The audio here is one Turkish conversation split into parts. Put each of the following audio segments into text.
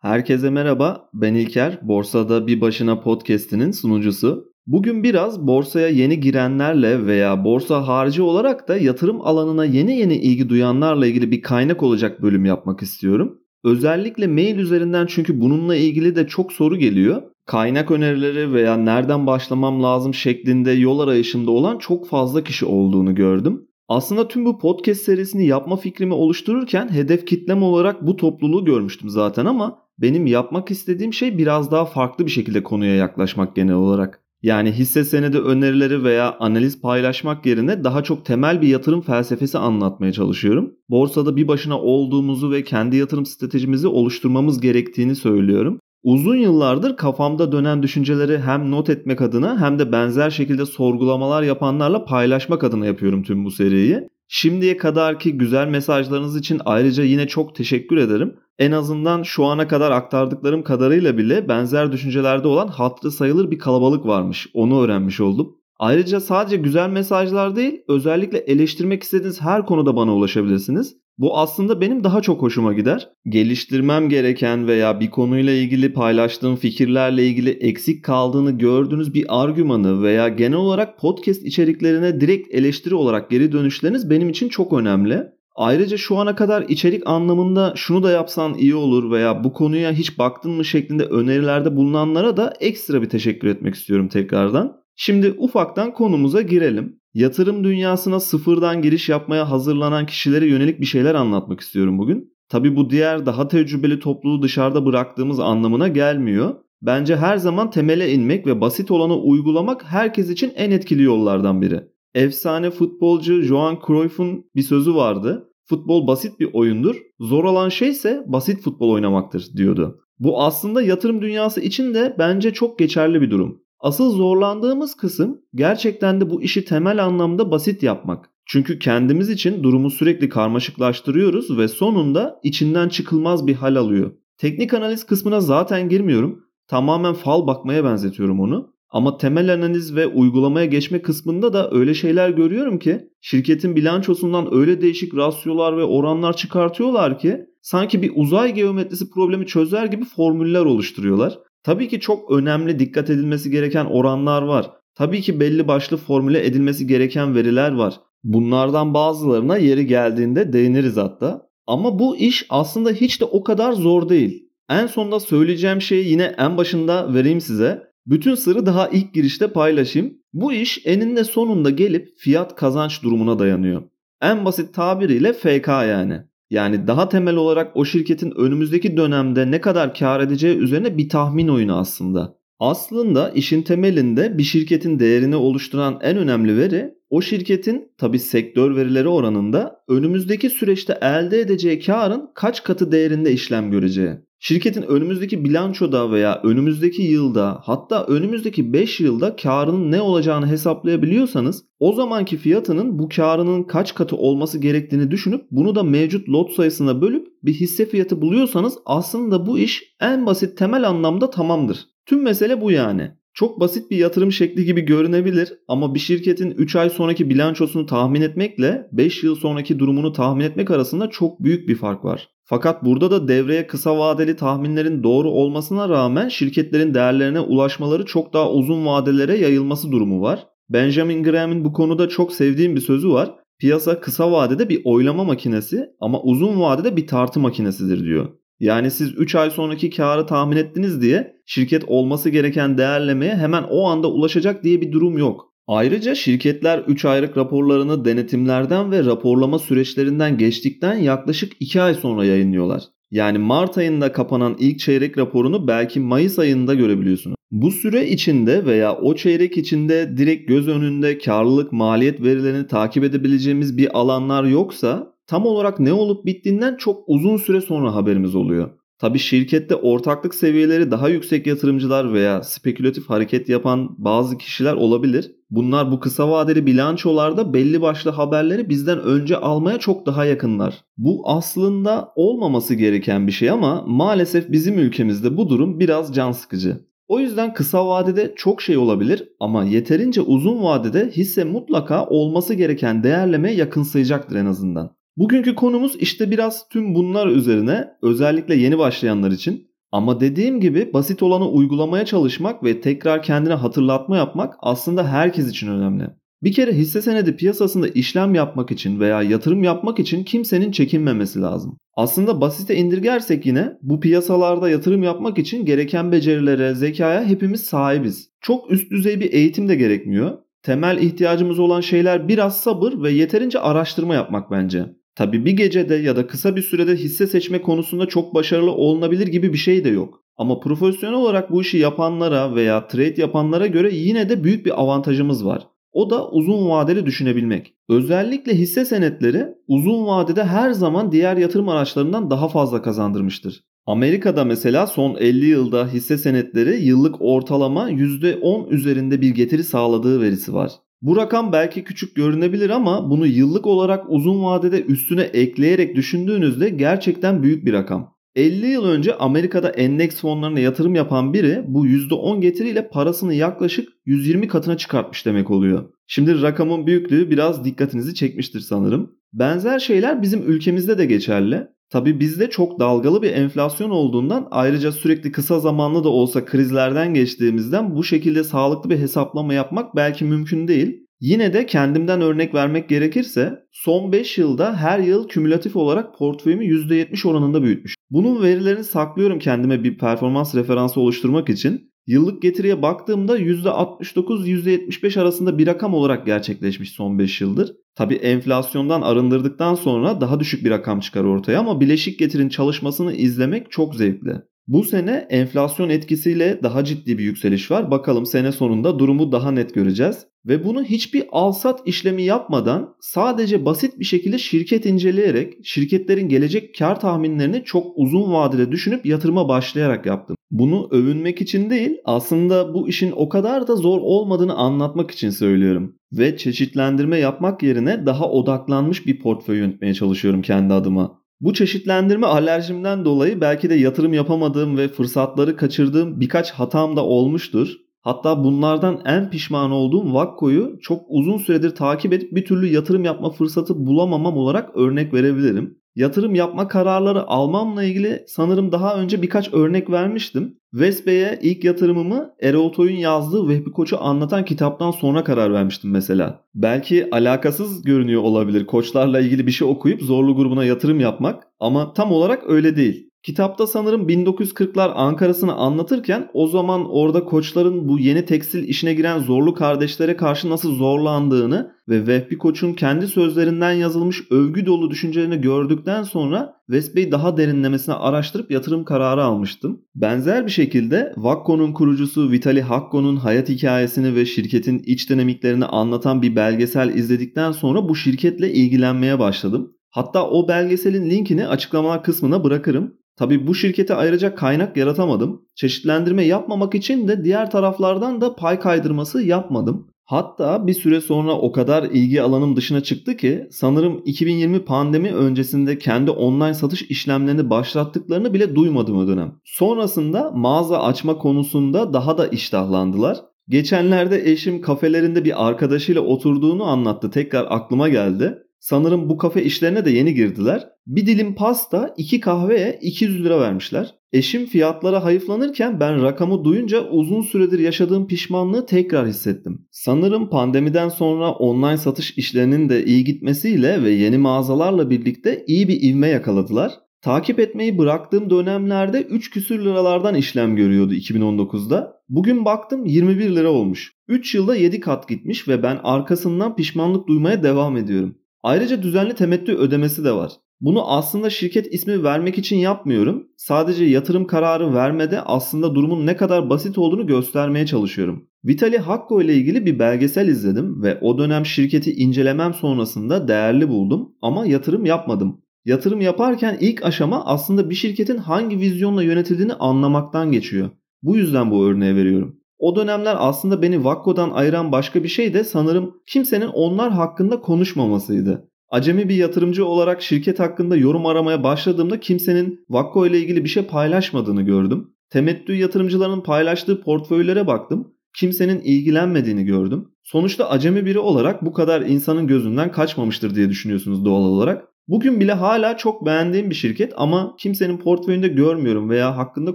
Herkese merhaba, ben İlker, Borsada Bir Başına podcast'inin sunucusu. Bugün biraz borsaya yeni girenlerle veya borsa harici olarak da yatırım alanına yeni yeni ilgi duyanlarla ilgili bir kaynak olacak bölüm yapmak istiyorum. Özellikle mail üzerinden çünkü bununla ilgili de çok soru geliyor. Kaynak önerileri veya nereden başlamam lazım şeklinde yol arayışında olan çok fazla kişi olduğunu gördüm. Aslında tüm bu podcast serisini yapma fikrimi oluştururken hedef kitlem olarak bu topluluğu görmüştüm zaten ama benim yapmak istediğim şey biraz daha farklı bir şekilde konuya yaklaşmak genel olarak. Yani hisse senedi önerileri veya analiz paylaşmak yerine daha çok temel bir yatırım felsefesi anlatmaya çalışıyorum. Borsada bir başına olduğumuzu ve kendi yatırım stratejimizi oluşturmamız gerektiğini söylüyorum. Uzun yıllardır kafamda dönen düşünceleri hem not etmek adına hem de benzer şekilde sorgulamalar yapanlarla paylaşmak adına yapıyorum tüm bu seriyi. Şimdiye kadarki güzel mesajlarınız için ayrıca yine çok teşekkür ederim. En azından şu ana kadar aktardıklarım kadarıyla bile benzer düşüncelerde olan hatırı sayılır bir kalabalık varmış. Onu öğrenmiş oldum. Ayrıca sadece güzel mesajlar değil, özellikle eleştirmek istediğiniz her konuda bana ulaşabilirsiniz. Bu aslında benim daha çok hoşuma gider. Geliştirmem gereken veya bir konuyla ilgili paylaştığım fikirlerle ilgili eksik kaldığını gördüğünüz bir argümanı veya genel olarak podcast içeriklerine direkt eleştiri olarak geri dönüşleriniz benim için çok önemli. Ayrıca şu ana kadar içerik anlamında şunu da yapsan iyi olur veya bu konuya hiç baktın mı şeklinde önerilerde bulunanlara da ekstra bir teşekkür etmek istiyorum tekrardan. Şimdi ufaktan konumuza girelim. Yatırım dünyasına sıfırdan giriş yapmaya hazırlanan kişilere yönelik bir şeyler anlatmak istiyorum bugün. Tabi bu diğer daha tecrübeli topluluğu dışarıda bıraktığımız anlamına gelmiyor. Bence her zaman temele inmek ve basit olanı uygulamak herkes için en etkili yollardan biri. Efsane futbolcu Johan Cruyff'un bir sözü vardı. Futbol basit bir oyundur. Zor olan şey ise basit futbol oynamaktır diyordu. Bu aslında yatırım dünyası için de bence çok geçerli bir durum. Asıl zorlandığımız kısım gerçekten de bu işi temel anlamda basit yapmak. Çünkü kendimiz için durumu sürekli karmaşıklaştırıyoruz ve sonunda içinden çıkılmaz bir hal alıyor. Teknik analiz kısmına zaten girmiyorum. Tamamen fal bakmaya benzetiyorum onu. Ama temel analiz ve uygulamaya geçme kısmında da öyle şeyler görüyorum ki şirketin bilançosundan öyle değişik rasyolar ve oranlar çıkartıyorlar ki sanki bir uzay geometrisi problemi çözer gibi formüller oluşturuyorlar. Tabii ki çok önemli dikkat edilmesi gereken oranlar var. Tabii ki belli başlı formüle edilmesi gereken veriler var. Bunlardan bazılarına yeri geldiğinde değiniriz hatta. Ama bu iş aslında hiç de o kadar zor değil. En sonunda söyleyeceğim şeyi yine en başında vereyim size. Bütün sırrı daha ilk girişte paylaşayım. Bu iş eninde sonunda gelip fiyat kazanç durumuna dayanıyor. En basit tabiriyle FK yani. Yani daha temel olarak o şirketin önümüzdeki dönemde ne kadar kar edeceği üzerine bir tahmin oyunu aslında. Aslında işin temelinde bir şirketin değerini oluşturan en önemli veri o şirketin tabi sektör verileri oranında önümüzdeki süreçte elde edeceği karın kaç katı değerinde işlem göreceği. Şirketin önümüzdeki bilançoda veya önümüzdeki yılda hatta önümüzdeki 5 yılda karının ne olacağını hesaplayabiliyorsanız o zamanki fiyatının bu karının kaç katı olması gerektiğini düşünüp bunu da mevcut lot sayısına bölüp bir hisse fiyatı buluyorsanız aslında bu iş en basit temel anlamda tamamdır. Tüm mesele bu yani. Çok basit bir yatırım şekli gibi görünebilir ama bir şirketin 3 ay sonraki bilançosunu tahmin etmekle 5 yıl sonraki durumunu tahmin etmek arasında çok büyük bir fark var. Fakat burada da devreye kısa vadeli tahminlerin doğru olmasına rağmen şirketlerin değerlerine ulaşmaları çok daha uzun vadelere yayılması durumu var. Benjamin Graham'in bu konuda çok sevdiğim bir sözü var. Piyasa kısa vadede bir oylama makinesi ama uzun vadede bir tartı makinesidir diyor. Yani siz 3 ay sonraki karı tahmin ettiniz diye şirket olması gereken değerlemeye hemen o anda ulaşacak diye bir durum yok. Ayrıca şirketler 3 aylık raporlarını denetimlerden ve raporlama süreçlerinden geçtikten yaklaşık 2 ay sonra yayınlıyorlar. Yani Mart ayında kapanan ilk çeyrek raporunu belki Mayıs ayında görebiliyorsunuz. Bu süre içinde veya o çeyrek içinde direkt göz önünde karlılık maliyet verilerini takip edebileceğimiz bir alanlar yoksa tam olarak ne olup bittiğinden çok uzun süre sonra haberimiz oluyor. Tabi şirkette ortaklık seviyeleri daha yüksek yatırımcılar veya spekülatif hareket yapan bazı kişiler olabilir. Bunlar bu kısa vadeli bilançolarda belli başlı haberleri bizden önce almaya çok daha yakınlar. Bu aslında olmaması gereken bir şey ama maalesef bizim ülkemizde bu durum biraz can sıkıcı. O yüzden kısa vadede çok şey olabilir ama yeterince uzun vadede hisse mutlaka olması gereken değerlemeye yakınsayacaktır en azından. Bugünkü konumuz işte biraz tüm bunlar üzerine özellikle yeni başlayanlar için. Ama dediğim gibi basit olanı uygulamaya çalışmak ve tekrar kendine hatırlatma yapmak aslında herkes için önemli. Bir kere hisse senedi piyasasında işlem yapmak için veya yatırım yapmak için kimsenin çekinmemesi lazım. Aslında basite indirgersek yine bu piyasalarda yatırım yapmak için gereken becerilere, zekaya hepimiz sahibiz. Çok üst düzey bir eğitim de gerekmiyor. Temel ihtiyacımız olan şeyler biraz sabır ve yeterince araştırma yapmak bence. Tabi bir gecede ya da kısa bir sürede hisse seçme konusunda çok başarılı olunabilir gibi bir şey de yok. Ama profesyonel olarak bu işi yapanlara veya trade yapanlara göre yine de büyük bir avantajımız var. O da uzun vadeli düşünebilmek. Özellikle hisse senetleri uzun vadede her zaman diğer yatırım araçlarından daha fazla kazandırmıştır. Amerika'da mesela son 50 yılda hisse senetleri yıllık ortalama %10 üzerinde bir getiri sağladığı verisi var. Bu rakam belki küçük görünebilir ama bunu yıllık olarak uzun vadede üstüne ekleyerek düşündüğünüzde gerçekten büyük bir rakam. 50 yıl önce Amerika'da endeks fonlarına yatırım yapan biri bu %10 getiriyle parasını yaklaşık 120 katına çıkartmış demek oluyor. Şimdi rakamın büyüklüğü biraz dikkatinizi çekmiştir sanırım. Benzer şeyler bizim ülkemizde de geçerli. Tabi bizde çok dalgalı bir enflasyon olduğundan ayrıca sürekli kısa zamanlı da olsa krizlerden geçtiğimizden bu şekilde sağlıklı bir hesaplama yapmak belki mümkün değil. Yine de kendimden örnek vermek gerekirse son 5 yılda her yıl kümülatif olarak portföyümü %70 oranında büyütmüş. Bunun verilerini saklıyorum kendime bir performans referansı oluşturmak için. Yıllık getiriye baktığımda %69-%75 arasında bir rakam olarak gerçekleşmiş son 5 yıldır. Tabi enflasyondan arındırdıktan sonra daha düşük bir rakam çıkar ortaya ama bileşik getirin çalışmasını izlemek çok zevkli. Bu sene enflasyon etkisiyle daha ciddi bir yükseliş var. Bakalım sene sonunda durumu daha net göreceğiz. Ve bunu hiçbir alsat işlemi yapmadan sadece basit bir şekilde şirket inceleyerek şirketlerin gelecek kar tahminlerini çok uzun vadede düşünüp yatırıma başlayarak yaptım. Bunu övünmek için değil aslında bu işin o kadar da zor olmadığını anlatmak için söylüyorum. Ve çeşitlendirme yapmak yerine daha odaklanmış bir portföy yönetmeye çalışıyorum kendi adıma. Bu çeşitlendirme alerjimden dolayı belki de yatırım yapamadığım ve fırsatları kaçırdığım birkaç hatam da olmuştur. Hatta bunlardan en pişman olduğum Vakko'yu çok uzun süredir takip edip bir türlü yatırım yapma fırsatı bulamamam olarak örnek verebilirim. Yatırım yapma kararları almamla ilgili sanırım daha önce birkaç örnek vermiştim. Vespe'ye ilk yatırımımı Erol Toy'un yazdığı Vehbi Koç'u anlatan kitaptan sonra karar vermiştim mesela. Belki alakasız görünüyor olabilir koçlarla ilgili bir şey okuyup zorlu grubuna yatırım yapmak ama tam olarak öyle değil. Kitapta sanırım 1940'lar Ankara'sını anlatırken o zaman orada koçların bu yeni tekstil işine giren zorlu kardeşlere karşı nasıl zorlandığını ve Vehbi Koç'un kendi sözlerinden yazılmış övgü dolu düşüncelerini gördükten sonra Vespe'yi daha derinlemesine araştırıp yatırım kararı almıştım. Benzer bir şekilde Vakko'nun kurucusu Vitali Hakko'nun hayat hikayesini ve şirketin iç dinamiklerini anlatan bir belgesel izledikten sonra bu şirketle ilgilenmeye başladım. Hatta o belgeselin linkini açıklamalar kısmına bırakırım. Tabi bu şirkete ayrıca kaynak yaratamadım. Çeşitlendirme yapmamak için de diğer taraflardan da pay kaydırması yapmadım. Hatta bir süre sonra o kadar ilgi alanım dışına çıktı ki sanırım 2020 pandemi öncesinde kendi online satış işlemlerini başlattıklarını bile duymadım o dönem. Sonrasında mağaza açma konusunda daha da iştahlandılar. Geçenlerde eşim kafelerinde bir arkadaşıyla oturduğunu anlattı. Tekrar aklıma geldi. Sanırım bu kafe işlerine de yeni girdiler. Bir dilim pasta, iki kahveye 200 lira vermişler. Eşim fiyatlara hayıflanırken ben rakamı duyunca uzun süredir yaşadığım pişmanlığı tekrar hissettim. Sanırım pandemiden sonra online satış işlerinin de iyi gitmesiyle ve yeni mağazalarla birlikte iyi bir ivme yakaladılar. Takip etmeyi bıraktığım dönemlerde 3 küsür liralardan işlem görüyordu 2019'da. Bugün baktım 21 lira olmuş. 3 yılda 7 kat gitmiş ve ben arkasından pişmanlık duymaya devam ediyorum. Ayrıca düzenli temettü ödemesi de var. Bunu aslında şirket ismi vermek için yapmıyorum. Sadece yatırım kararı vermede aslında durumun ne kadar basit olduğunu göstermeye çalışıyorum. Vitali Hakko ile ilgili bir belgesel izledim ve o dönem şirketi incelemem sonrasında değerli buldum ama yatırım yapmadım. Yatırım yaparken ilk aşama aslında bir şirketin hangi vizyonla yönetildiğini anlamaktan geçiyor. Bu yüzden bu örneği veriyorum. O dönemler aslında beni Vakko'dan ayıran başka bir şey de sanırım kimsenin onlar hakkında konuşmamasıydı. Acemi bir yatırımcı olarak şirket hakkında yorum aramaya başladığımda kimsenin Vakko ile ilgili bir şey paylaşmadığını gördüm. Temettü yatırımcılarının paylaştığı portföylere baktım. Kimsenin ilgilenmediğini gördüm. Sonuçta acemi biri olarak bu kadar insanın gözünden kaçmamıştır diye düşünüyorsunuz doğal olarak. Bugün bile hala çok beğendiğim bir şirket ama kimsenin portföyünde görmüyorum veya hakkında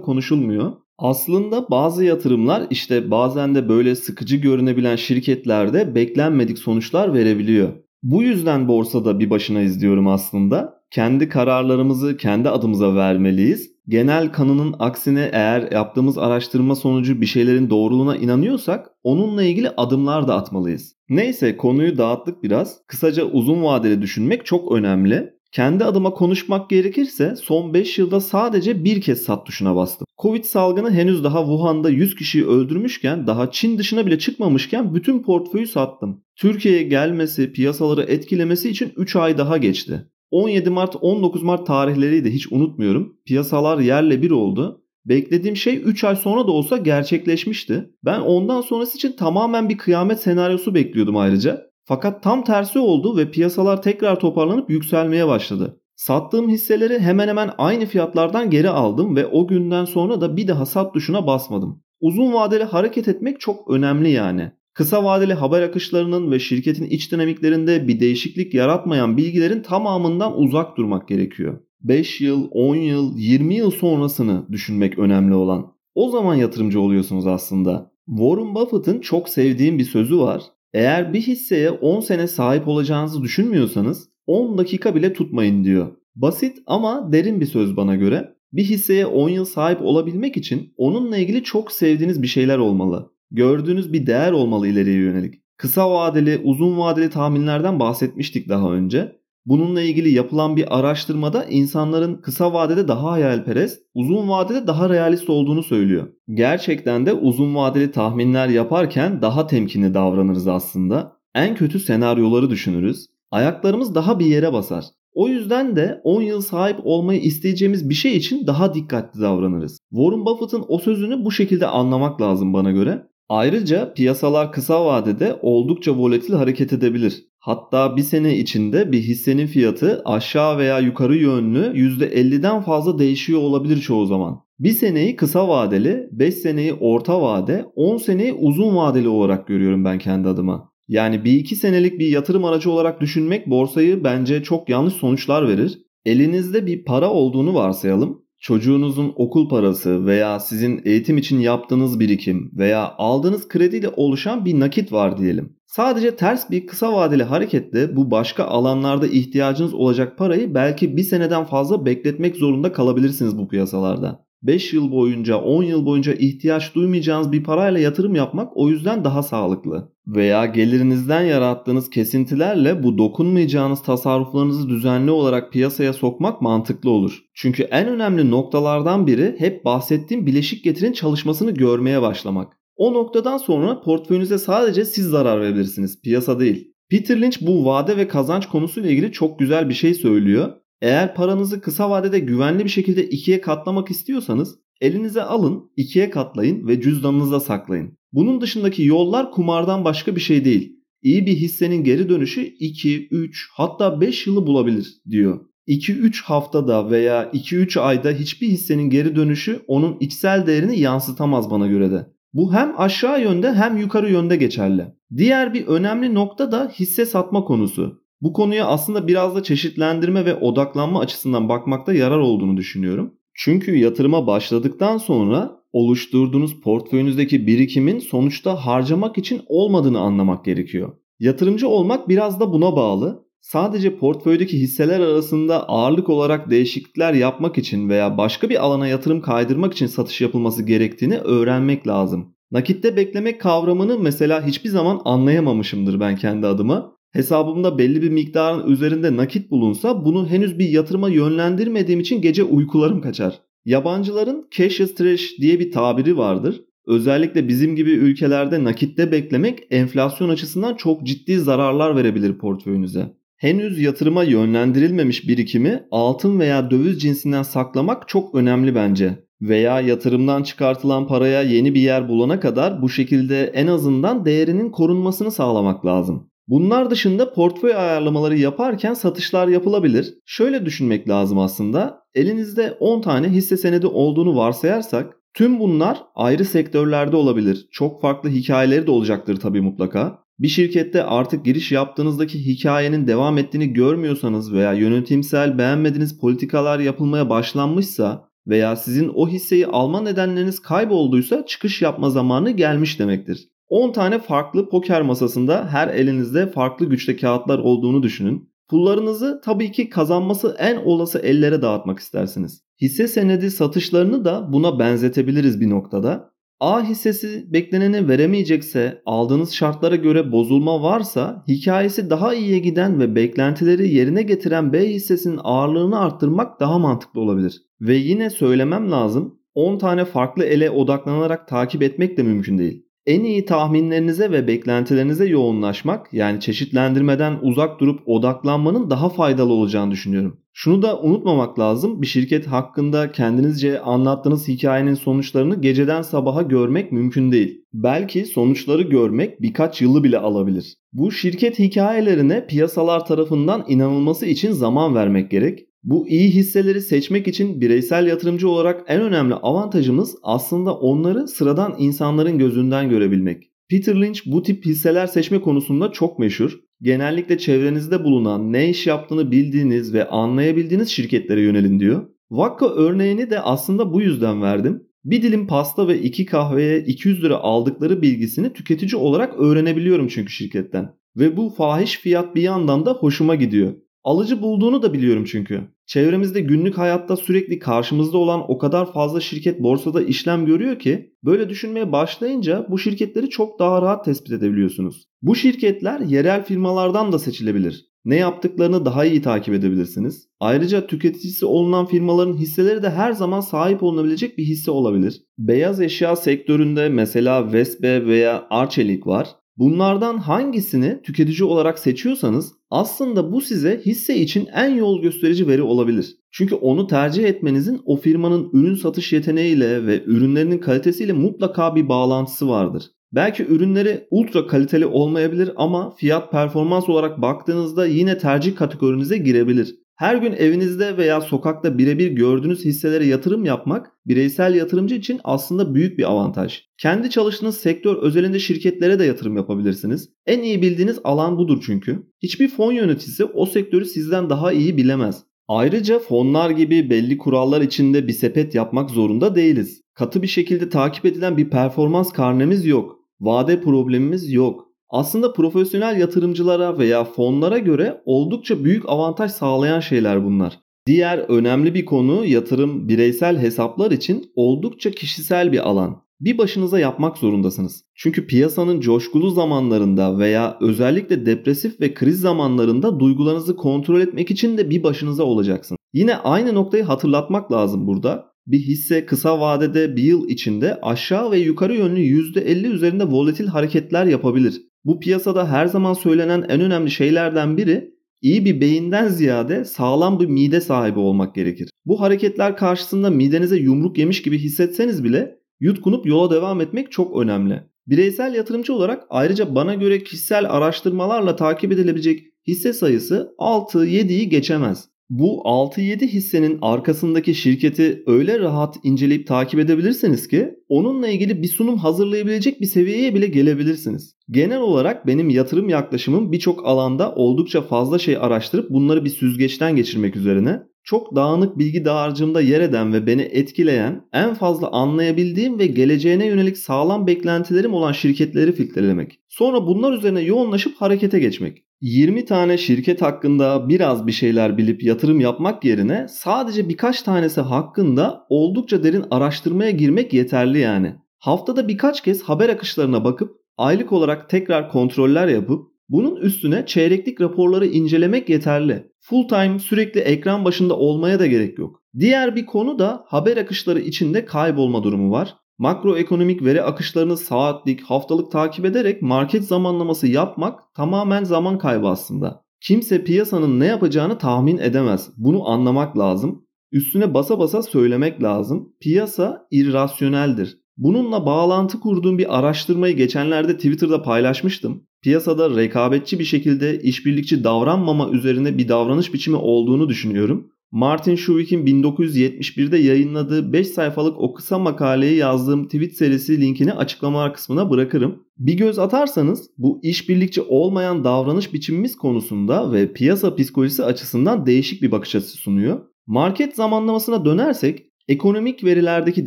konuşulmuyor. Aslında bazı yatırımlar işte bazen de böyle sıkıcı görünebilen şirketlerde beklenmedik sonuçlar verebiliyor. Bu yüzden borsada bir başına izliyorum aslında. Kendi kararlarımızı kendi adımıza vermeliyiz. Genel kanının aksine eğer yaptığımız araştırma sonucu bir şeylerin doğruluğuna inanıyorsak onunla ilgili adımlar da atmalıyız. Neyse konuyu dağıttık biraz. Kısaca uzun vadeli düşünmek çok önemli. Kendi adıma konuşmak gerekirse son 5 yılda sadece bir kez sat tuşuna bastım. Covid salgını henüz daha Wuhan'da 100 kişiyi öldürmüşken daha Çin dışına bile çıkmamışken bütün portföyü sattım. Türkiye'ye gelmesi, piyasaları etkilemesi için 3 ay daha geçti. 17 Mart 19 Mart tarihleri de hiç unutmuyorum. Piyasalar yerle bir oldu. Beklediğim şey 3 ay sonra da olsa gerçekleşmişti. Ben ondan sonrası için tamamen bir kıyamet senaryosu bekliyordum ayrıca. Fakat tam tersi oldu ve piyasalar tekrar toparlanıp yükselmeye başladı. Sattığım hisseleri hemen hemen aynı fiyatlardan geri aldım ve o günden sonra da bir daha sat tuşuna basmadım. Uzun vadeli hareket etmek çok önemli yani. Kısa vadeli haber akışlarının ve şirketin iç dinamiklerinde bir değişiklik yaratmayan bilgilerin tamamından uzak durmak gerekiyor. 5 yıl, 10 yıl, 20 yıl sonrasını düşünmek önemli olan. O zaman yatırımcı oluyorsunuz aslında. Warren Buffett'ın çok sevdiğim bir sözü var. Eğer bir hisseye 10 sene sahip olacağınızı düşünmüyorsanız 10 dakika bile tutmayın diyor. Basit ama derin bir söz bana göre. Bir hisseye 10 yıl sahip olabilmek için onunla ilgili çok sevdiğiniz bir şeyler olmalı. Gördüğünüz bir değer olmalı ileriye yönelik. Kısa vadeli, uzun vadeli tahminlerden bahsetmiştik daha önce. Bununla ilgili yapılan bir araştırmada insanların kısa vadede daha hayalperest, uzun vadede daha realist olduğunu söylüyor. Gerçekten de uzun vadeli tahminler yaparken daha temkinli davranırız aslında. En kötü senaryoları düşünürüz. Ayaklarımız daha bir yere basar. O yüzden de 10 yıl sahip olmayı isteyeceğimiz bir şey için daha dikkatli davranırız. Warren Buffett'ın o sözünü bu şekilde anlamak lazım bana göre. Ayrıca piyasalar kısa vadede oldukça volatil hareket edebilir. Hatta bir sene içinde bir hissenin fiyatı aşağı veya yukarı yönlü %50'den fazla değişiyor olabilir çoğu zaman. Bir seneyi kısa vadeli, 5 seneyi orta vade, 10 seneyi uzun vadeli olarak görüyorum ben kendi adıma. Yani bir iki senelik bir yatırım aracı olarak düşünmek borsayı bence çok yanlış sonuçlar verir. Elinizde bir para olduğunu varsayalım çocuğunuzun okul parası veya sizin eğitim için yaptığınız birikim veya aldığınız krediyle oluşan bir nakit var diyelim. Sadece ters bir kısa vadeli hareketle bu başka alanlarda ihtiyacınız olacak parayı belki bir seneden fazla bekletmek zorunda kalabilirsiniz bu piyasalarda. 5 yıl boyunca 10 yıl boyunca ihtiyaç duymayacağınız bir parayla yatırım yapmak o yüzden daha sağlıklı. Veya gelirinizden yarattığınız kesintilerle bu dokunmayacağınız tasarruflarınızı düzenli olarak piyasaya sokmak mantıklı olur. Çünkü en önemli noktalardan biri hep bahsettiğim bileşik getirin çalışmasını görmeye başlamak. O noktadan sonra portföyünüze sadece siz zarar verebilirsiniz, piyasa değil. Peter Lynch bu vade ve kazanç konusuyla ilgili çok güzel bir şey söylüyor. Eğer paranızı kısa vadede güvenli bir şekilde ikiye katlamak istiyorsanız elinize alın, ikiye katlayın ve cüzdanınıza saklayın. Bunun dışındaki yollar kumardan başka bir şey değil. İyi bir hissenin geri dönüşü 2, 3 hatta 5 yılı bulabilir diyor. 2-3 haftada veya 2-3 ayda hiçbir hissenin geri dönüşü onun içsel değerini yansıtamaz bana göre de. Bu hem aşağı yönde hem yukarı yönde geçerli. Diğer bir önemli nokta da hisse satma konusu. Bu konuya aslında biraz da çeşitlendirme ve odaklanma açısından bakmakta yarar olduğunu düşünüyorum. Çünkü yatırıma başladıktan sonra oluşturduğunuz portföyünüzdeki birikimin sonuçta harcamak için olmadığını anlamak gerekiyor. Yatırımcı olmak biraz da buna bağlı. Sadece portföydeki hisseler arasında ağırlık olarak değişiklikler yapmak için veya başka bir alana yatırım kaydırmak için satış yapılması gerektiğini öğrenmek lazım. Nakitte beklemek kavramını mesela hiçbir zaman anlayamamışımdır ben kendi adıma hesabımda belli bir miktarın üzerinde nakit bulunsa bunu henüz bir yatırıma yönlendirmediğim için gece uykularım kaçar. Yabancıların cash is trash diye bir tabiri vardır. Özellikle bizim gibi ülkelerde nakitte beklemek enflasyon açısından çok ciddi zararlar verebilir portföyünüze. Henüz yatırıma yönlendirilmemiş birikimi altın veya döviz cinsinden saklamak çok önemli bence. Veya yatırımdan çıkartılan paraya yeni bir yer bulana kadar bu şekilde en azından değerinin korunmasını sağlamak lazım. Bunlar dışında portföy ayarlamaları yaparken satışlar yapılabilir. Şöyle düşünmek lazım aslında. Elinizde 10 tane hisse senedi olduğunu varsayarsak tüm bunlar ayrı sektörlerde olabilir. Çok farklı hikayeleri de olacaktır tabii mutlaka. Bir şirkette artık giriş yaptığınızdaki hikayenin devam ettiğini görmüyorsanız veya yönetimsel beğenmediğiniz politikalar yapılmaya başlanmışsa veya sizin o hisseyi alma nedenleriniz kaybolduysa çıkış yapma zamanı gelmiş demektir. 10 tane farklı poker masasında her elinizde farklı güçte kağıtlar olduğunu düşünün. Pullarınızı tabii ki kazanması en olası ellere dağıtmak istersiniz. Hisse senedi satışlarını da buna benzetebiliriz bir noktada. A hissesi bekleneni veremeyecekse, aldığınız şartlara göre bozulma varsa, hikayesi daha iyiye giden ve beklentileri yerine getiren B hissesinin ağırlığını arttırmak daha mantıklı olabilir. Ve yine söylemem lazım, 10 tane farklı ele odaklanarak takip etmek de mümkün değil en iyi tahminlerinize ve beklentilerinize yoğunlaşmak yani çeşitlendirmeden uzak durup odaklanmanın daha faydalı olacağını düşünüyorum. Şunu da unutmamak lazım. Bir şirket hakkında kendinizce anlattığınız hikayenin sonuçlarını geceden sabaha görmek mümkün değil. Belki sonuçları görmek birkaç yılı bile alabilir. Bu şirket hikayelerine piyasalar tarafından inanılması için zaman vermek gerek. Bu iyi hisseleri seçmek için bireysel yatırımcı olarak en önemli avantajımız aslında onları sıradan insanların gözünden görebilmek. Peter Lynch bu tip hisseler seçme konusunda çok meşhur. Genellikle çevrenizde bulunan ne iş yaptığını bildiğiniz ve anlayabildiğiniz şirketlere yönelin diyor. Vakka örneğini de aslında bu yüzden verdim. Bir dilim pasta ve iki kahveye 200 lira aldıkları bilgisini tüketici olarak öğrenebiliyorum çünkü şirketten. Ve bu fahiş fiyat bir yandan da hoşuma gidiyor. Alıcı bulduğunu da biliyorum çünkü. Çevremizde günlük hayatta sürekli karşımızda olan o kadar fazla şirket borsada işlem görüyor ki böyle düşünmeye başlayınca bu şirketleri çok daha rahat tespit edebiliyorsunuz. Bu şirketler yerel firmalardan da seçilebilir. Ne yaptıklarını daha iyi takip edebilirsiniz. Ayrıca tüketicisi olunan firmaların hisseleri de her zaman sahip olunabilecek bir hisse olabilir. Beyaz eşya sektöründe mesela Vespe veya Arçelik var. Bunlardan hangisini tüketici olarak seçiyorsanız aslında bu size hisse için en yol gösterici veri olabilir. Çünkü onu tercih etmenizin o firmanın ürün satış yeteneğiyle ve ürünlerinin kalitesiyle mutlaka bir bağlantısı vardır. Belki ürünleri ultra kaliteli olmayabilir ama fiyat performans olarak baktığınızda yine tercih kategorinize girebilir. Her gün evinizde veya sokakta birebir gördüğünüz hisselere yatırım yapmak bireysel yatırımcı için aslında büyük bir avantaj. Kendi çalıştığınız sektör özelinde şirketlere de yatırım yapabilirsiniz. En iyi bildiğiniz alan budur çünkü. Hiçbir fon yöneticisi o sektörü sizden daha iyi bilemez. Ayrıca fonlar gibi belli kurallar içinde bir sepet yapmak zorunda değiliz. Katı bir şekilde takip edilen bir performans karnemiz yok. Vade problemimiz yok aslında profesyonel yatırımcılara veya fonlara göre oldukça büyük avantaj sağlayan şeyler bunlar. Diğer önemli bir konu yatırım bireysel hesaplar için oldukça kişisel bir alan. Bir başınıza yapmak zorundasınız. Çünkü piyasanın coşkulu zamanlarında veya özellikle depresif ve kriz zamanlarında duygularınızı kontrol etmek için de bir başınıza olacaksın. Yine aynı noktayı hatırlatmak lazım burada. Bir hisse kısa vadede bir yıl içinde aşağı ve yukarı yönlü %50 üzerinde volatil hareketler yapabilir. Bu piyasada her zaman söylenen en önemli şeylerden biri iyi bir beyinden ziyade sağlam bir mide sahibi olmak gerekir. Bu hareketler karşısında midenize yumruk yemiş gibi hissetseniz bile yutkunup yola devam etmek çok önemli. Bireysel yatırımcı olarak ayrıca bana göre kişisel araştırmalarla takip edilebilecek hisse sayısı 6-7'yi geçemez. Bu 6-7 hissenin arkasındaki şirketi öyle rahat inceleyip takip edebilirsiniz ki onunla ilgili bir sunum hazırlayabilecek bir seviyeye bile gelebilirsiniz. Genel olarak benim yatırım yaklaşımım birçok alanda oldukça fazla şey araştırıp bunları bir süzgeçten geçirmek üzerine çok dağınık bilgi dağarcığımda yer eden ve beni etkileyen, en fazla anlayabildiğim ve geleceğine yönelik sağlam beklentilerim olan şirketleri filtrelemek. Sonra bunlar üzerine yoğunlaşıp harekete geçmek. 20 tane şirket hakkında biraz bir şeyler bilip yatırım yapmak yerine sadece birkaç tanesi hakkında oldukça derin araştırmaya girmek yeterli yani. Haftada birkaç kez haber akışlarına bakıp aylık olarak tekrar kontroller yapıp bunun üstüne çeyreklik raporları incelemek yeterli. Full time sürekli ekran başında olmaya da gerek yok. Diğer bir konu da haber akışları içinde kaybolma durumu var. Makroekonomik veri akışlarını saatlik, haftalık takip ederek market zamanlaması yapmak tamamen zaman kaybı aslında. Kimse piyasanın ne yapacağını tahmin edemez. Bunu anlamak lazım. Üstüne basa basa söylemek lazım. Piyasa irrasyoneldir. Bununla bağlantı kurduğum bir araştırmayı geçenlerde Twitter'da paylaşmıştım. Piyasada rekabetçi bir şekilde işbirlikçi davranmama üzerine bir davranış biçimi olduğunu düşünüyorum. Martin Schuwick'in 1971'de yayınladığı 5 sayfalık o kısa makaleyi yazdığım tweet serisi linkini açıklamalar kısmına bırakırım. Bir göz atarsanız bu işbirlikçi olmayan davranış biçimimiz konusunda ve piyasa psikolojisi açısından değişik bir bakış açısı sunuyor. Market zamanlamasına dönersek ekonomik verilerdeki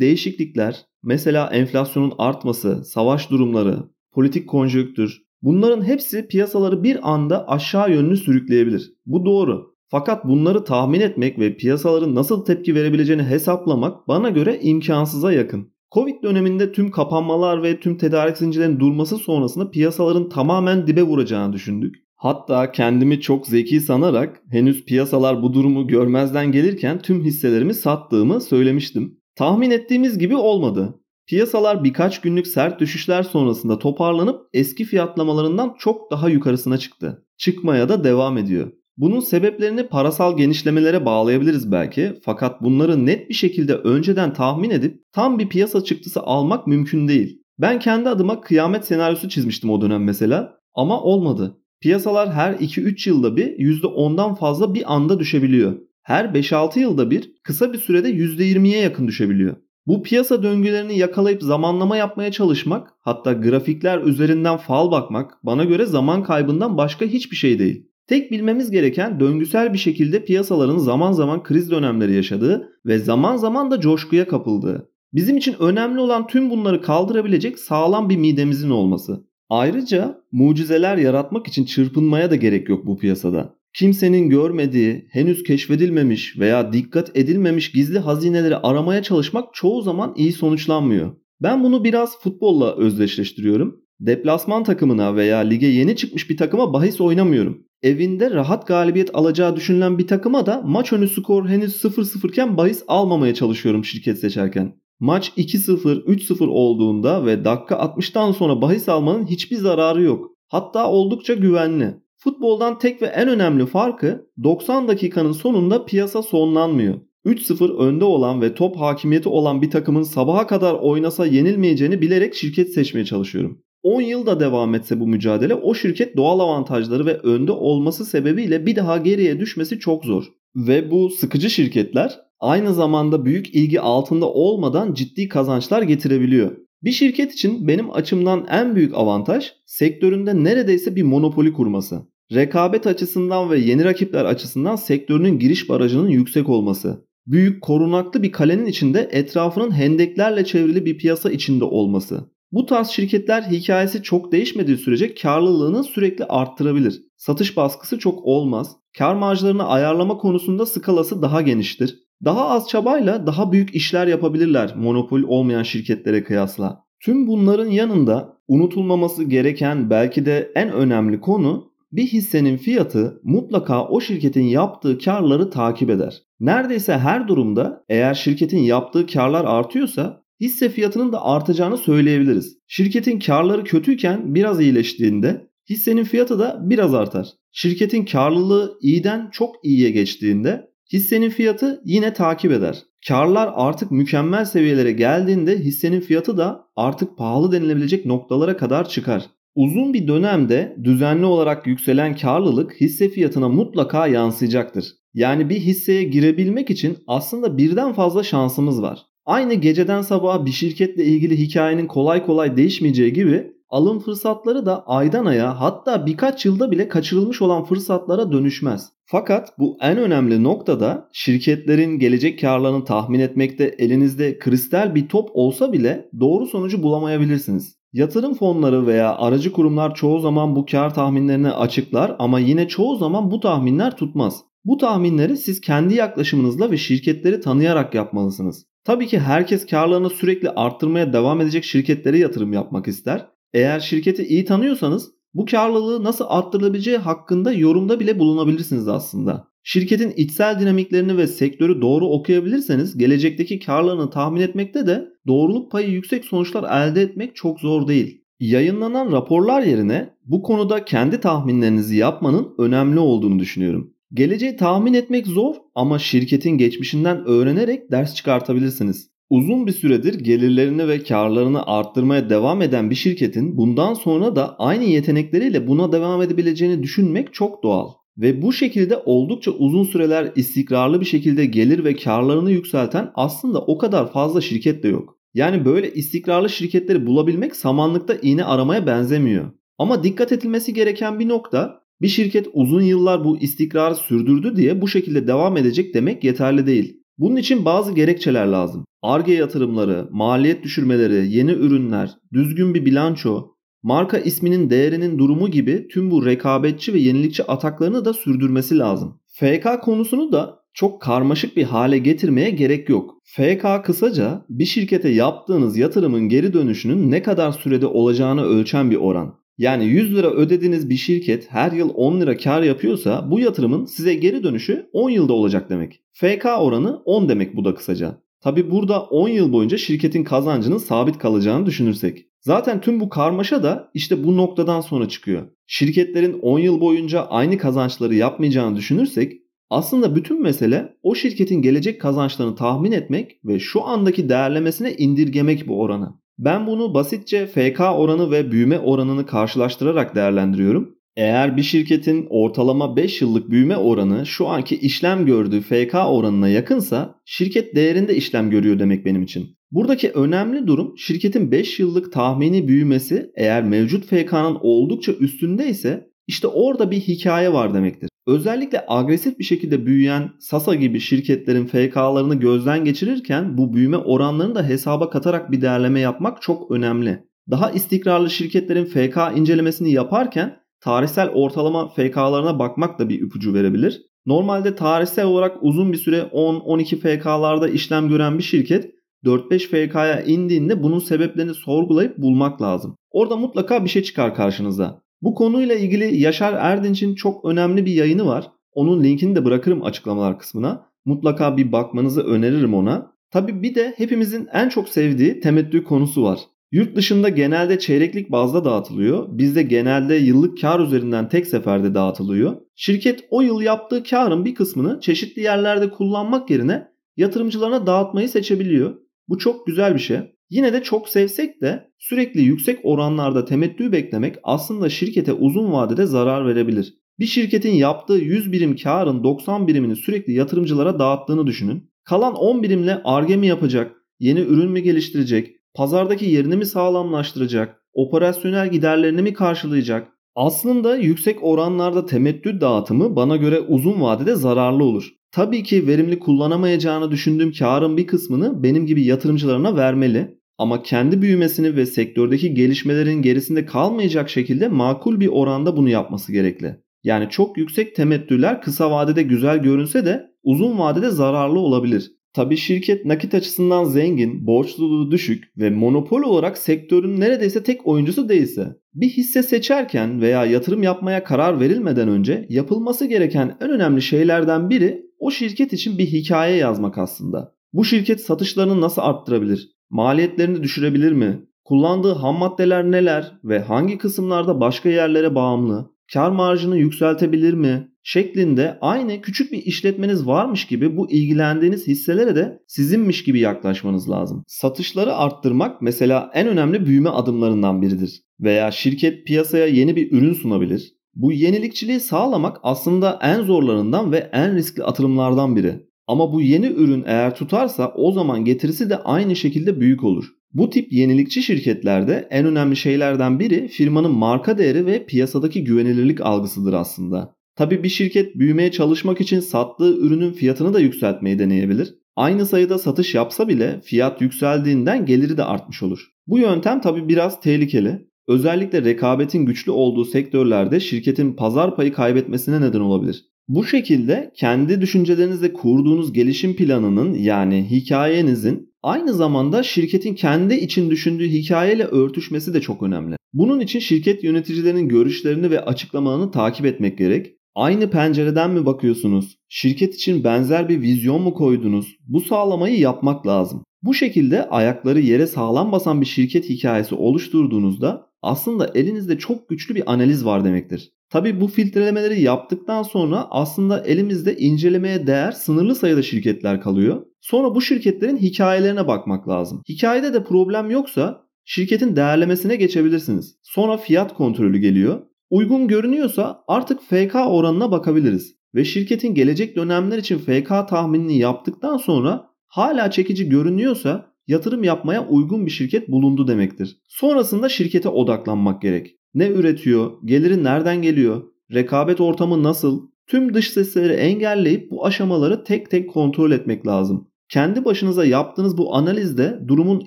değişiklikler, mesela enflasyonun artması, savaş durumları, politik konjonktür, bunların hepsi piyasaları bir anda aşağı yönlü sürükleyebilir. Bu doğru. Fakat bunları tahmin etmek ve piyasaların nasıl tepki verebileceğini hesaplamak bana göre imkansıza yakın. Covid döneminde tüm kapanmalar ve tüm tedarik zincirlerinin durması sonrasında piyasaların tamamen dibe vuracağını düşündük. Hatta kendimi çok zeki sanarak henüz piyasalar bu durumu görmezden gelirken tüm hisselerimi sattığımı söylemiştim. Tahmin ettiğimiz gibi olmadı. Piyasalar birkaç günlük sert düşüşler sonrasında toparlanıp eski fiyatlamalarından çok daha yukarısına çıktı. Çıkmaya da devam ediyor. Bunun sebeplerini parasal genişlemelere bağlayabiliriz belki fakat bunları net bir şekilde önceden tahmin edip tam bir piyasa çıktısı almak mümkün değil. Ben kendi adıma kıyamet senaryosu çizmiştim o dönem mesela ama olmadı. Piyasalar her 2-3 yılda bir %10'dan fazla bir anda düşebiliyor. Her 5-6 yılda bir kısa bir sürede %20'ye yakın düşebiliyor. Bu piyasa döngülerini yakalayıp zamanlama yapmaya çalışmak, hatta grafikler üzerinden fal bakmak bana göre zaman kaybından başka hiçbir şey değil. Tek bilmemiz gereken döngüsel bir şekilde piyasaların zaman zaman kriz dönemleri yaşadığı ve zaman zaman da coşkuya kapıldığı. Bizim için önemli olan tüm bunları kaldırabilecek sağlam bir midemizin olması. Ayrıca mucizeler yaratmak için çırpınmaya da gerek yok bu piyasada. Kimsenin görmediği, henüz keşfedilmemiş veya dikkat edilmemiş gizli hazineleri aramaya çalışmak çoğu zaman iyi sonuçlanmıyor. Ben bunu biraz futbolla özdeşleştiriyorum. Deplasman takımına veya lige yeni çıkmış bir takıma bahis oynamıyorum. Evinde rahat galibiyet alacağı düşünülen bir takıma da maç önü skor henüz 0-0 iken bahis almamaya çalışıyorum şirket seçerken. Maç 2-0, 3-0 olduğunda ve dakika 60'tan sonra bahis almanın hiçbir zararı yok. Hatta oldukça güvenli. Futboldan tek ve en önemli farkı 90 dakikanın sonunda piyasa sonlanmıyor. 3-0 önde olan ve top hakimiyeti olan bir takımın sabaha kadar oynasa yenilmeyeceğini bilerek şirket seçmeye çalışıyorum. 10 yılda devam etse bu mücadele o şirket doğal avantajları ve önde olması sebebiyle bir daha geriye düşmesi çok zor. Ve bu sıkıcı şirketler aynı zamanda büyük ilgi altında olmadan ciddi kazançlar getirebiliyor. Bir şirket için benim açımdan en büyük avantaj sektöründe neredeyse bir monopoli kurması. Rekabet açısından ve yeni rakipler açısından sektörünün giriş barajının yüksek olması. Büyük korunaklı bir kalenin içinde etrafının hendeklerle çevrili bir piyasa içinde olması. Bu tarz şirketler hikayesi çok değişmediği sürece karlılığını sürekli arttırabilir. Satış baskısı çok olmaz. Kar marjlarını ayarlama konusunda skalası daha geniştir. Daha az çabayla daha büyük işler yapabilirler monopol olmayan şirketlere kıyasla. Tüm bunların yanında unutulmaması gereken belki de en önemli konu bir hissenin fiyatı mutlaka o şirketin yaptığı karları takip eder. Neredeyse her durumda eğer şirketin yaptığı karlar artıyorsa hisse fiyatının da artacağını söyleyebiliriz. Şirketin karları kötüyken biraz iyileştiğinde hissenin fiyatı da biraz artar. Şirketin karlılığı iyiden çok iyiye geçtiğinde hissenin fiyatı yine takip eder. Karlar artık mükemmel seviyelere geldiğinde hissenin fiyatı da artık pahalı denilebilecek noktalara kadar çıkar. Uzun bir dönemde düzenli olarak yükselen karlılık hisse fiyatına mutlaka yansıyacaktır. Yani bir hisseye girebilmek için aslında birden fazla şansımız var. Aynı geceden sabaha bir şirketle ilgili hikayenin kolay kolay değişmeyeceği gibi alım fırsatları da aydan aya hatta birkaç yılda bile kaçırılmış olan fırsatlara dönüşmez. Fakat bu en önemli noktada şirketlerin gelecek karlarını tahmin etmekte elinizde kristal bir top olsa bile doğru sonucu bulamayabilirsiniz. Yatırım fonları veya aracı kurumlar çoğu zaman bu kar tahminlerini açıklar ama yine çoğu zaman bu tahminler tutmaz. Bu tahminleri siz kendi yaklaşımınızla ve şirketleri tanıyarak yapmalısınız. Tabii ki herkes karlarını sürekli arttırmaya devam edecek şirketlere yatırım yapmak ister. Eğer şirketi iyi tanıyorsanız bu karlılığı nasıl arttırılabileceği hakkında yorumda bile bulunabilirsiniz aslında. Şirketin içsel dinamiklerini ve sektörü doğru okuyabilirseniz gelecekteki karlarını tahmin etmekte de doğruluk payı yüksek sonuçlar elde etmek çok zor değil. Yayınlanan raporlar yerine bu konuda kendi tahminlerinizi yapmanın önemli olduğunu düşünüyorum. Geleceği tahmin etmek zor ama şirketin geçmişinden öğrenerek ders çıkartabilirsiniz. Uzun bir süredir gelirlerini ve karlarını arttırmaya devam eden bir şirketin bundan sonra da aynı yetenekleriyle buna devam edebileceğini düşünmek çok doğal. Ve bu şekilde oldukça uzun süreler istikrarlı bir şekilde gelir ve karlarını yükselten aslında o kadar fazla şirket de yok. Yani böyle istikrarlı şirketleri bulabilmek samanlıkta iğne aramaya benzemiyor. Ama dikkat edilmesi gereken bir nokta bir şirket uzun yıllar bu istikrarı sürdürdü diye bu şekilde devam edecek demek yeterli değil. Bunun için bazı gerekçeler lazım. ARGE yatırımları, maliyet düşürmeleri, yeni ürünler, düzgün bir bilanço, marka isminin değerinin durumu gibi tüm bu rekabetçi ve yenilikçi ataklarını da sürdürmesi lazım. FK konusunu da çok karmaşık bir hale getirmeye gerek yok. FK kısaca bir şirkete yaptığınız yatırımın geri dönüşünün ne kadar sürede olacağını ölçen bir oran. Yani 100 lira ödediğiniz bir şirket her yıl 10 lira kar yapıyorsa bu yatırımın size geri dönüşü 10 yılda olacak demek. FK oranı 10 demek bu da kısaca. Tabi burada 10 yıl boyunca şirketin kazancının sabit kalacağını düşünürsek. Zaten tüm bu karmaşa da işte bu noktadan sonra çıkıyor. Şirketlerin 10 yıl boyunca aynı kazançları yapmayacağını düşünürsek aslında bütün mesele o şirketin gelecek kazançlarını tahmin etmek ve şu andaki değerlemesine indirgemek bu oranı. Ben bunu basitçe FK oranı ve büyüme oranını karşılaştırarak değerlendiriyorum. Eğer bir şirketin ortalama 5 yıllık büyüme oranı şu anki işlem gördüğü FK oranına yakınsa şirket değerinde işlem görüyor demek benim için. Buradaki önemli durum şirketin 5 yıllık tahmini büyümesi eğer mevcut FK'nın oldukça üstünde ise işte orada bir hikaye var demektir. Özellikle agresif bir şekilde büyüyen Sasa gibi şirketlerin FK'larını gözden geçirirken bu büyüme oranlarını da hesaba katarak bir değerleme yapmak çok önemli. Daha istikrarlı şirketlerin FK incelemesini yaparken tarihsel ortalama FK'larına bakmak da bir ipucu verebilir. Normalde tarihsel olarak uzun bir süre 10-12 FK'larda işlem gören bir şirket 4-5 FK'ya indiğinde bunun sebeplerini sorgulayıp bulmak lazım. Orada mutlaka bir şey çıkar karşınıza. Bu konuyla ilgili Yaşar Erdinç'in çok önemli bir yayını var. Onun linkini de bırakırım açıklamalar kısmına. Mutlaka bir bakmanızı öneririm ona. Tabi bir de hepimizin en çok sevdiği temettü konusu var. Yurt dışında genelde çeyreklik bazda dağıtılıyor. Bizde genelde yıllık kar üzerinden tek seferde dağıtılıyor. Şirket o yıl yaptığı karın bir kısmını çeşitli yerlerde kullanmak yerine yatırımcılarına dağıtmayı seçebiliyor. Bu çok güzel bir şey. Yine de çok sevsek de sürekli yüksek oranlarda temettü beklemek aslında şirkete uzun vadede zarar verebilir. Bir şirketin yaptığı 100 birim karın 90 birimini sürekli yatırımcılara dağıttığını düşünün. Kalan 10 birimle arge mi yapacak, yeni ürün mü geliştirecek, pazardaki yerini mi sağlamlaştıracak, operasyonel giderlerini mi karşılayacak? Aslında yüksek oranlarda temettü dağıtımı bana göre uzun vadede zararlı olur. Tabii ki verimli kullanamayacağını düşündüğüm karın bir kısmını benim gibi yatırımcılarına vermeli. Ama kendi büyümesini ve sektördeki gelişmelerin gerisinde kalmayacak şekilde makul bir oranda bunu yapması gerekli. Yani çok yüksek temettüler kısa vadede güzel görünse de uzun vadede zararlı olabilir. Tabi şirket nakit açısından zengin, borçluluğu düşük ve monopol olarak sektörün neredeyse tek oyuncusu değilse bir hisse seçerken veya yatırım yapmaya karar verilmeden önce yapılması gereken en önemli şeylerden biri o şirket için bir hikaye yazmak aslında. Bu şirket satışlarını nasıl arttırabilir? Maliyetlerini düşürebilir mi? Kullandığı ham maddeler neler ve hangi kısımlarda başka yerlere bağımlı? Kar marjını yükseltebilir mi? şeklinde aynı küçük bir işletmeniz varmış gibi bu ilgilendiğiniz hisselere de sizinmiş gibi yaklaşmanız lazım. Satışları arttırmak mesela en önemli büyüme adımlarından biridir. Veya şirket piyasaya yeni bir ürün sunabilir. Bu yenilikçiliği sağlamak aslında en zorlarından ve en riskli atılımlardan biri. Ama bu yeni ürün eğer tutarsa o zaman getirisi de aynı şekilde büyük olur. Bu tip yenilikçi şirketlerde en önemli şeylerden biri firmanın marka değeri ve piyasadaki güvenilirlik algısıdır aslında. Tabi bir şirket büyümeye çalışmak için sattığı ürünün fiyatını da yükseltmeyi deneyebilir. Aynı sayıda satış yapsa bile fiyat yükseldiğinden geliri de artmış olur. Bu yöntem tabi biraz tehlikeli. Özellikle rekabetin güçlü olduğu sektörlerde şirketin pazar payı kaybetmesine neden olabilir. Bu şekilde kendi düşüncelerinizle kurduğunuz gelişim planının yani hikayenizin aynı zamanda şirketin kendi için düşündüğü hikayeyle örtüşmesi de çok önemli. Bunun için şirket yöneticilerinin görüşlerini ve açıklamalarını takip etmek gerek. Aynı pencereden mi bakıyorsunuz? Şirket için benzer bir vizyon mu koydunuz? Bu sağlamayı yapmak lazım. Bu şekilde ayakları yere sağlam basan bir şirket hikayesi oluşturduğunuzda aslında elinizde çok güçlü bir analiz var demektir. Tabi bu filtrelemeleri yaptıktan sonra aslında elimizde incelemeye değer sınırlı sayıda şirketler kalıyor. Sonra bu şirketlerin hikayelerine bakmak lazım. Hikayede de problem yoksa şirketin değerlemesine geçebilirsiniz. Sonra fiyat kontrolü geliyor. Uygun görünüyorsa artık FK oranına bakabiliriz. Ve şirketin gelecek dönemler için FK tahminini yaptıktan sonra hala çekici görünüyorsa yatırım yapmaya uygun bir şirket bulundu demektir. Sonrasında şirkete odaklanmak gerek. Ne üretiyor, geliri nereden geliyor, rekabet ortamı nasıl, tüm dış sesleri engelleyip bu aşamaları tek tek kontrol etmek lazım. Kendi başınıza yaptığınız bu analizde durumun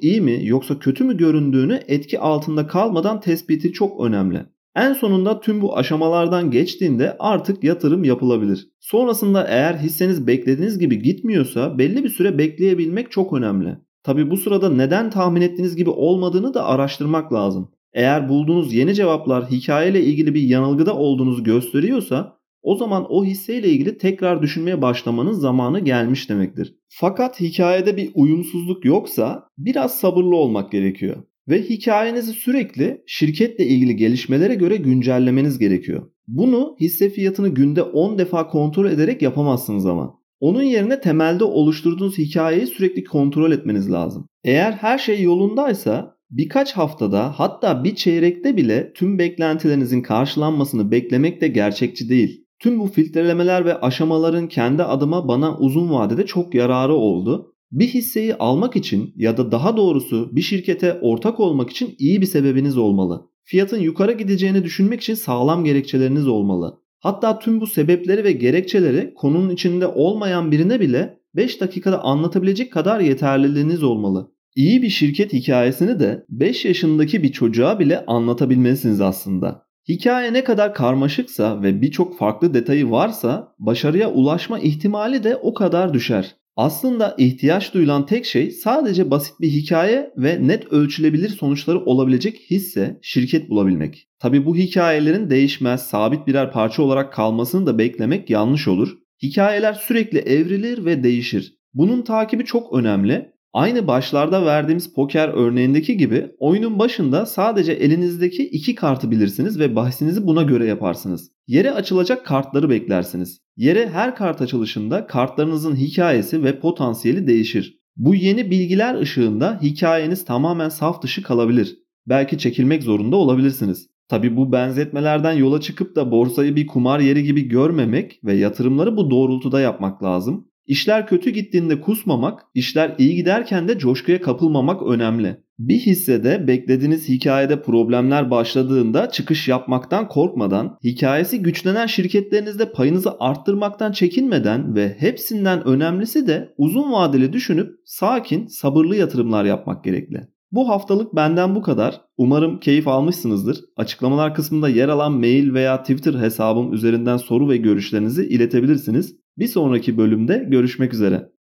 iyi mi yoksa kötü mü göründüğünü etki altında kalmadan tespiti çok önemli. En sonunda tüm bu aşamalardan geçtiğinde artık yatırım yapılabilir. Sonrasında eğer hisseniz beklediğiniz gibi gitmiyorsa belli bir süre bekleyebilmek çok önemli. Tabi bu sırada neden tahmin ettiğiniz gibi olmadığını da araştırmak lazım. Eğer bulduğunuz yeni cevaplar hikayeyle ilgili bir yanılgıda olduğunuzu gösteriyorsa o zaman o hisseyle ilgili tekrar düşünmeye başlamanın zamanı gelmiş demektir. Fakat hikayede bir uyumsuzluk yoksa biraz sabırlı olmak gerekiyor ve hikayenizi sürekli şirketle ilgili gelişmelere göre güncellemeniz gerekiyor. Bunu hisse fiyatını günde 10 defa kontrol ederek yapamazsınız ama. Onun yerine temelde oluşturduğunuz hikayeyi sürekli kontrol etmeniz lazım. Eğer her şey yolundaysa birkaç haftada hatta bir çeyrekte bile tüm beklentilerinizin karşılanmasını beklemek de gerçekçi değil. Tüm bu filtrelemeler ve aşamaların kendi adıma bana uzun vadede çok yararı oldu bir hisseyi almak için ya da daha doğrusu bir şirkete ortak olmak için iyi bir sebebiniz olmalı. Fiyatın yukarı gideceğini düşünmek için sağlam gerekçeleriniz olmalı. Hatta tüm bu sebepleri ve gerekçeleri konunun içinde olmayan birine bile 5 dakikada anlatabilecek kadar yeterliliğiniz olmalı. İyi bir şirket hikayesini de 5 yaşındaki bir çocuğa bile anlatabilmelisiniz aslında. Hikaye ne kadar karmaşıksa ve birçok farklı detayı varsa başarıya ulaşma ihtimali de o kadar düşer. Aslında ihtiyaç duyulan tek şey sadece basit bir hikaye ve net ölçülebilir sonuçları olabilecek hisse, şirket bulabilmek. Tabi bu hikayelerin değişmez, sabit birer parça olarak kalmasını da beklemek yanlış olur. Hikayeler sürekli evrilir ve değişir. Bunun takibi çok önemli Aynı başlarda verdiğimiz poker örneğindeki gibi oyunun başında sadece elinizdeki iki kartı bilirsiniz ve bahsinizi buna göre yaparsınız. Yere açılacak kartları beklersiniz. Yere her kart açılışında kartlarınızın hikayesi ve potansiyeli değişir. Bu yeni bilgiler ışığında hikayeniz tamamen saf dışı kalabilir. Belki çekilmek zorunda olabilirsiniz. Tabi bu benzetmelerden yola çıkıp da borsayı bir kumar yeri gibi görmemek ve yatırımları bu doğrultuda yapmak lazım. İşler kötü gittiğinde kusmamak, işler iyi giderken de coşkuya kapılmamak önemli. Bir hissede beklediğiniz hikayede problemler başladığında çıkış yapmaktan korkmadan, hikayesi güçlenen şirketlerinizde payınızı arttırmaktan çekinmeden ve hepsinden önemlisi de uzun vadeli düşünüp sakin, sabırlı yatırımlar yapmak gerekli. Bu haftalık benden bu kadar. Umarım keyif almışsınızdır. Açıklamalar kısmında yer alan mail veya Twitter hesabım üzerinden soru ve görüşlerinizi iletebilirsiniz. Bir sonraki bölümde görüşmek üzere.